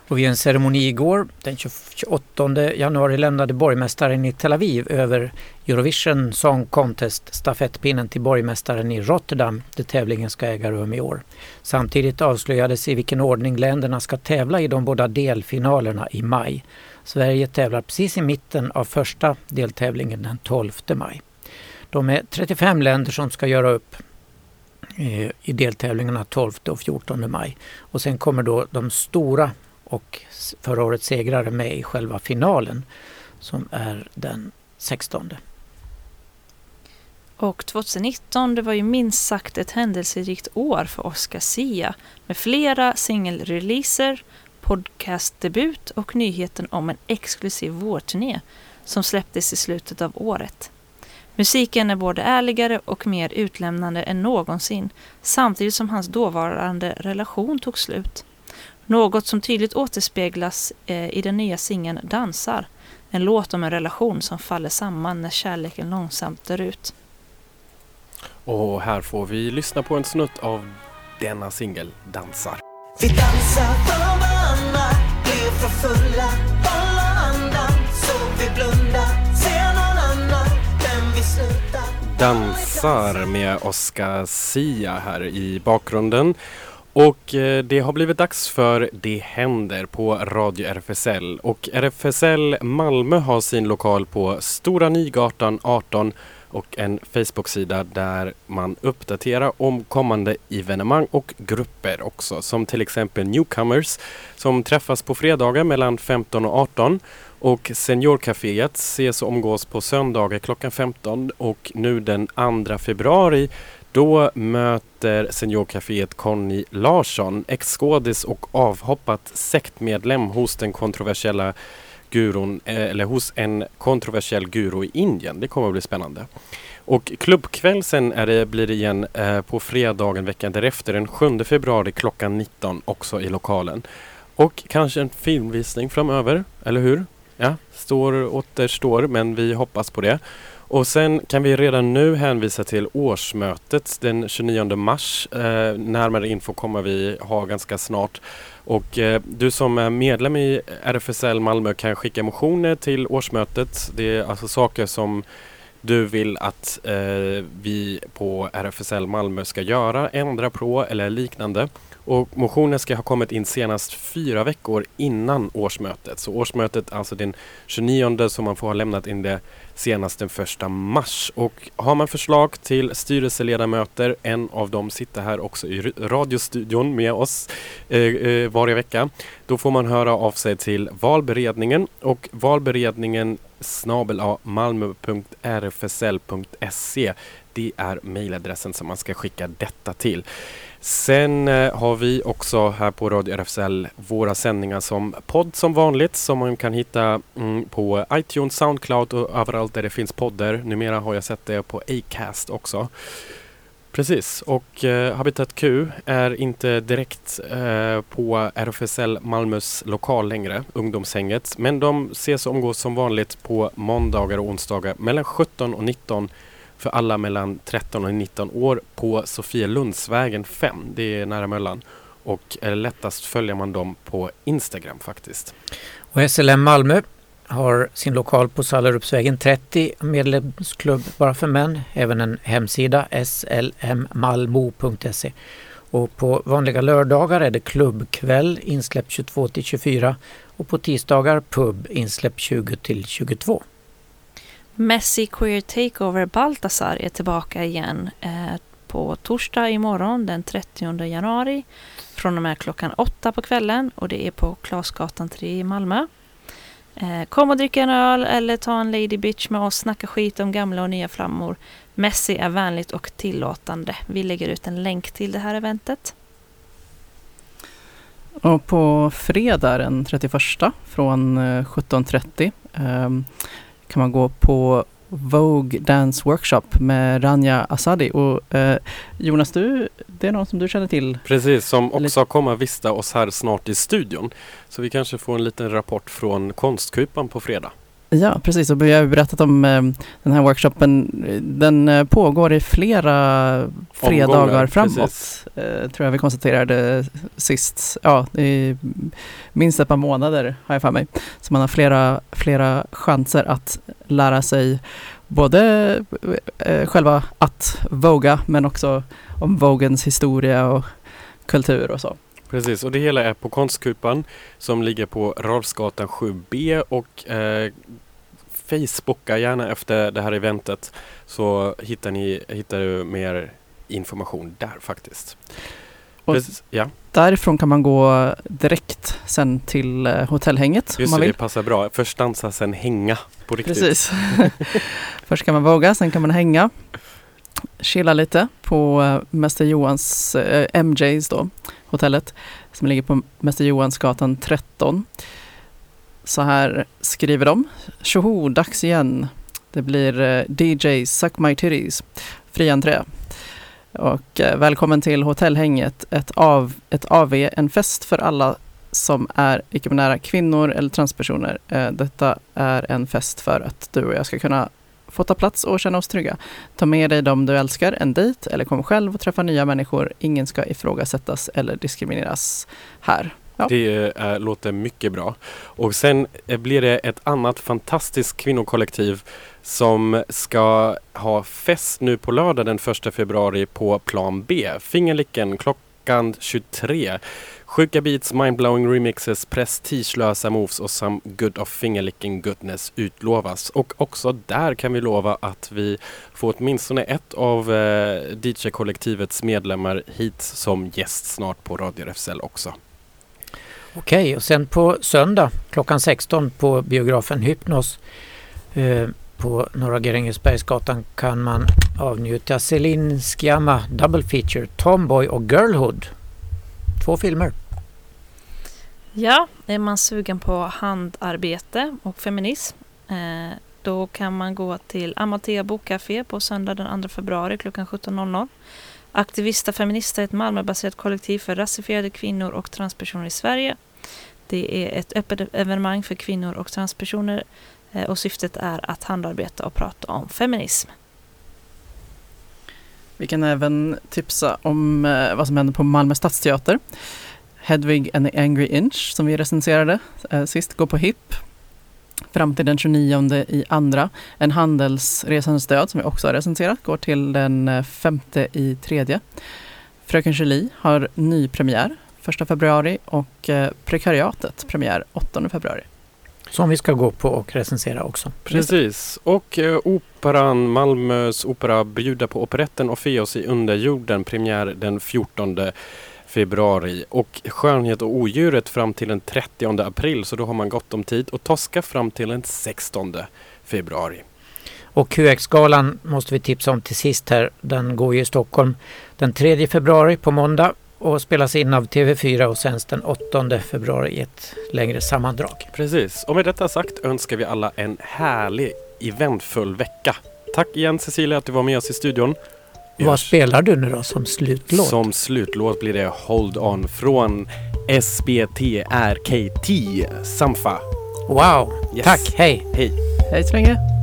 Och vid en ceremoni igår, den 28 januari, lämnade borgmästaren i Tel Aviv över Eurovision Song Contest stafettpinnen till borgmästaren i Rotterdam där tävlingen ska äga rum i år. Samtidigt avslöjades i vilken ordning länderna ska tävla i de båda delfinalerna i maj. Sverige tävlar precis i mitten av första deltävlingen den 12 maj. De är 35 länder som ska göra upp eh, i deltävlingarna 12 och 14 maj. Och sen kommer då de stora och förra årets segrare med i själva finalen som är den 16. Och 2019 det var ju minst sagt ett händelserikt år för Oscar Sia med flera singelreleaser, podcastdebut och nyheten om en exklusiv vårturné som släpptes i slutet av året. Musiken är både ärligare och mer utlämnande än någonsin samtidigt som hans dåvarande relation tog slut. Något som tydligt återspeglas eh, i den nya singeln Dansar, en låt om en relation som faller samman när kärleken långsamt dör ut. Och här får vi lyssna på en snutt av denna singel, Dansar. Vi dansar för varandra, blir för fulla, håller andan så vi blundar, ser någon annan, men vi slutar. Dansar med Oscar Sia här i bakgrunden. Och eh, det har blivit dags för Det händer på Radio RFSL. Och RFSL Malmö har sin lokal på Stora Nygatan 18 och en Facebook-sida där man uppdaterar om kommande evenemang och grupper också. Som till exempel Newcomers som träffas på fredagar mellan 15 och 18 och Seniorcaféet ses och omgås på söndagar klockan 15 och nu den 2 februari då möter Seniorcaféet Conny Larsson, ex-skådis och avhoppat sektmedlem hos den kontroversiella gurun, eh, eller hos en kontroversiell guru i Indien. Det kommer att bli spännande. Och klubbkväll sen är det, blir det igen eh, på fredagen veckan därefter, den 7 februari klockan 19 också i lokalen. Och kanske en filmvisning framöver, eller hur? Ja, står återstår, men vi hoppas på det. Och sen kan vi redan nu hänvisa till årsmötet den 29 mars. Eh, närmare info kommer vi ha ganska snart. Och eh, du som är medlem i RFSL Malmö kan skicka motioner till årsmötet. Det är alltså saker som du vill att eh, vi på RFSL Malmö ska göra, ändra på eller liknande. Och motionen ska ha kommit in senast fyra veckor innan årsmötet. Så årsmötet alltså den 29 som man får ha lämnat in det senast den 1 mars. Och har man förslag till styrelseledamöter, en av dem sitter här också i radiostudion med oss eh, eh, varje vecka. Då får man höra av sig till valberedningen och valberedningen snabel malmo.rfsl.se det är mejladressen som man ska skicka detta till. Sen eh, har vi också här på Radio RFSL våra sändningar som podd som vanligt som man kan hitta mm, på iTunes, Soundcloud och överallt där det finns poddar. Numera har jag sett det på Acast också. Precis, och eh, Habitat Q är inte direkt eh, på RFSL Malmös lokal längre, ungdomshänget. Men de ses och umgås som vanligt på måndagar och onsdagar mellan 17 och 19 för alla mellan 13 och 19 år på Sofielundsvägen 5. Det är nära Möllan. Och lättast följer man dem på Instagram faktiskt. Och SLM Malmö har sin lokal på Sallerupsvägen 30, medlemsklubb bara för män, även en hemsida slmmalmo.se. Och på vanliga lördagar är det klubbkväll insläpp 22 till 24 och på tisdagar pub insläpp 20 till 22. Messi Queer Takeover Baltasar är tillbaka igen eh, på torsdag imorgon den 30 januari från och med klockan åtta på kvällen och det är på Klasgatan 3 i Malmö. Eh, kom och drick en öl eller ta en lady bitch med oss, snacka skit om gamla och nya flammor. Messi är vänligt och tillåtande. Vi lägger ut en länk till det här eventet. Och på fredag den 31 från 17.30 eh, kan man gå på Vogue Dance Workshop med Rania Asadi. Och eh, Jonas, du, det är någon som du känner till? Precis, som också kommer vista oss här snart i studion. Så vi kanske får en liten rapport från Konstkupan på fredag. Ja, precis. Och vi har berättat om eh, den här workshopen. Den eh, pågår i flera fredagar Omgångar, framåt. precis. Eh, tror jag vi konstaterade sist. Ja, i minst ett par månader har jag för mig. Så man har flera, flera chanser att lära sig både själva att voga men också om vogens historia och kultur och så. Precis, och det hela är på Konstkupan som ligger på Rolfsgatan 7B och eh, Facebooka gärna efter det här eventet så hittar ni hittar du mer information där faktiskt. Och Precis, ja, Därifrån kan man gå direkt sen till eh, hotellhänget om just man det, vill. det passar bra. Först dansa, sen hänga på riktigt. Precis. Först kan man våga, sen kan man hänga. Chilla lite på eh, Mäster Johans, eh, MJs då, hotellet, som ligger på Mäster Johansgatan 13. Så här skriver de. Tjoho, dags igen. Det blir eh, DJ Suck My Titties, fri entré. Och eh, välkommen till hotellhänget, ett, av, ett AV, en fest för alla som är icke-binära kvinnor eller transpersoner. Eh, detta är en fest för att du och jag ska kunna få ta plats och känna oss trygga. Ta med dig dem du älskar en dejt eller kom själv och träffa nya människor. Ingen ska ifrågasättas eller diskrimineras här. Ja. Det äh, låter mycket bra. Och sen eh, blir det ett annat fantastiskt kvinnokollektiv som ska ha fest nu på lördag den 1 februari på plan B. Fingerlicken klockan 23. Sjuka beats, mindblowing remixes, prestigelösa moves och some good of fingerlicking goodness utlovas. Och också där kan vi lova att vi får åtminstone ett av eh, DJ-kollektivets medlemmar hit som gäst snart på Radio RFSL också. Okej, och sen på söndag klockan 16 på biografen Hypnos eh, på Norra Grängesbergsgatan kan man avnjuta Celine Sciamma Double Feature Tomboy och Girlhood. Två filmer. Ja, är man sugen på handarbete och feminism eh, då kan man gå till Amatea Bokcafé på söndag den 2 februari klockan 17.00. Aktivista Feminister är ett Malmöbaserat kollektiv för rasifierade kvinnor och transpersoner i Sverige. Det är ett öppet evenemang för kvinnor och transpersoner eh, och syftet är att handarbeta och prata om feminism. Vi kan även tipsa om eh, vad som händer på Malmö stadsteater. Hedvig and the Angry Inch som vi recenserade eh, sist går på HIP fram till den 29 i andra. En handelsresandes död som vi också har recenserat går till den eh, 5 i tredje. Fröken Julie har ny premiär 1 februari och eh, Prekariatet premiär 8 februari. Som vi ska gå på och recensera också. Precis. Och eh, Operan, Malmös opera bjuder på operetten Orfeus i underjorden, premiär den 14 februari. Och Skönhet och odjuret fram till den 30 april, så då har man gott om tid. Och Tosca fram till den 16 februari. Och QX-galan måste vi tipsa om till sist här. Den går ju i Stockholm den 3 februari på måndag och spelas in av TV4 och sänds den 8 februari i ett längre sammandrag. Precis, och med detta sagt önskar vi alla en härlig eventfull vecka. Tack igen Cecilia att du var med oss i studion. Vi Vad hörs. spelar du nu då som slutlåt? Som slutlåt blir det Hold On från SBTRKT Samfa. Wow, Yes. tack, hej! Hej! Hej så länge!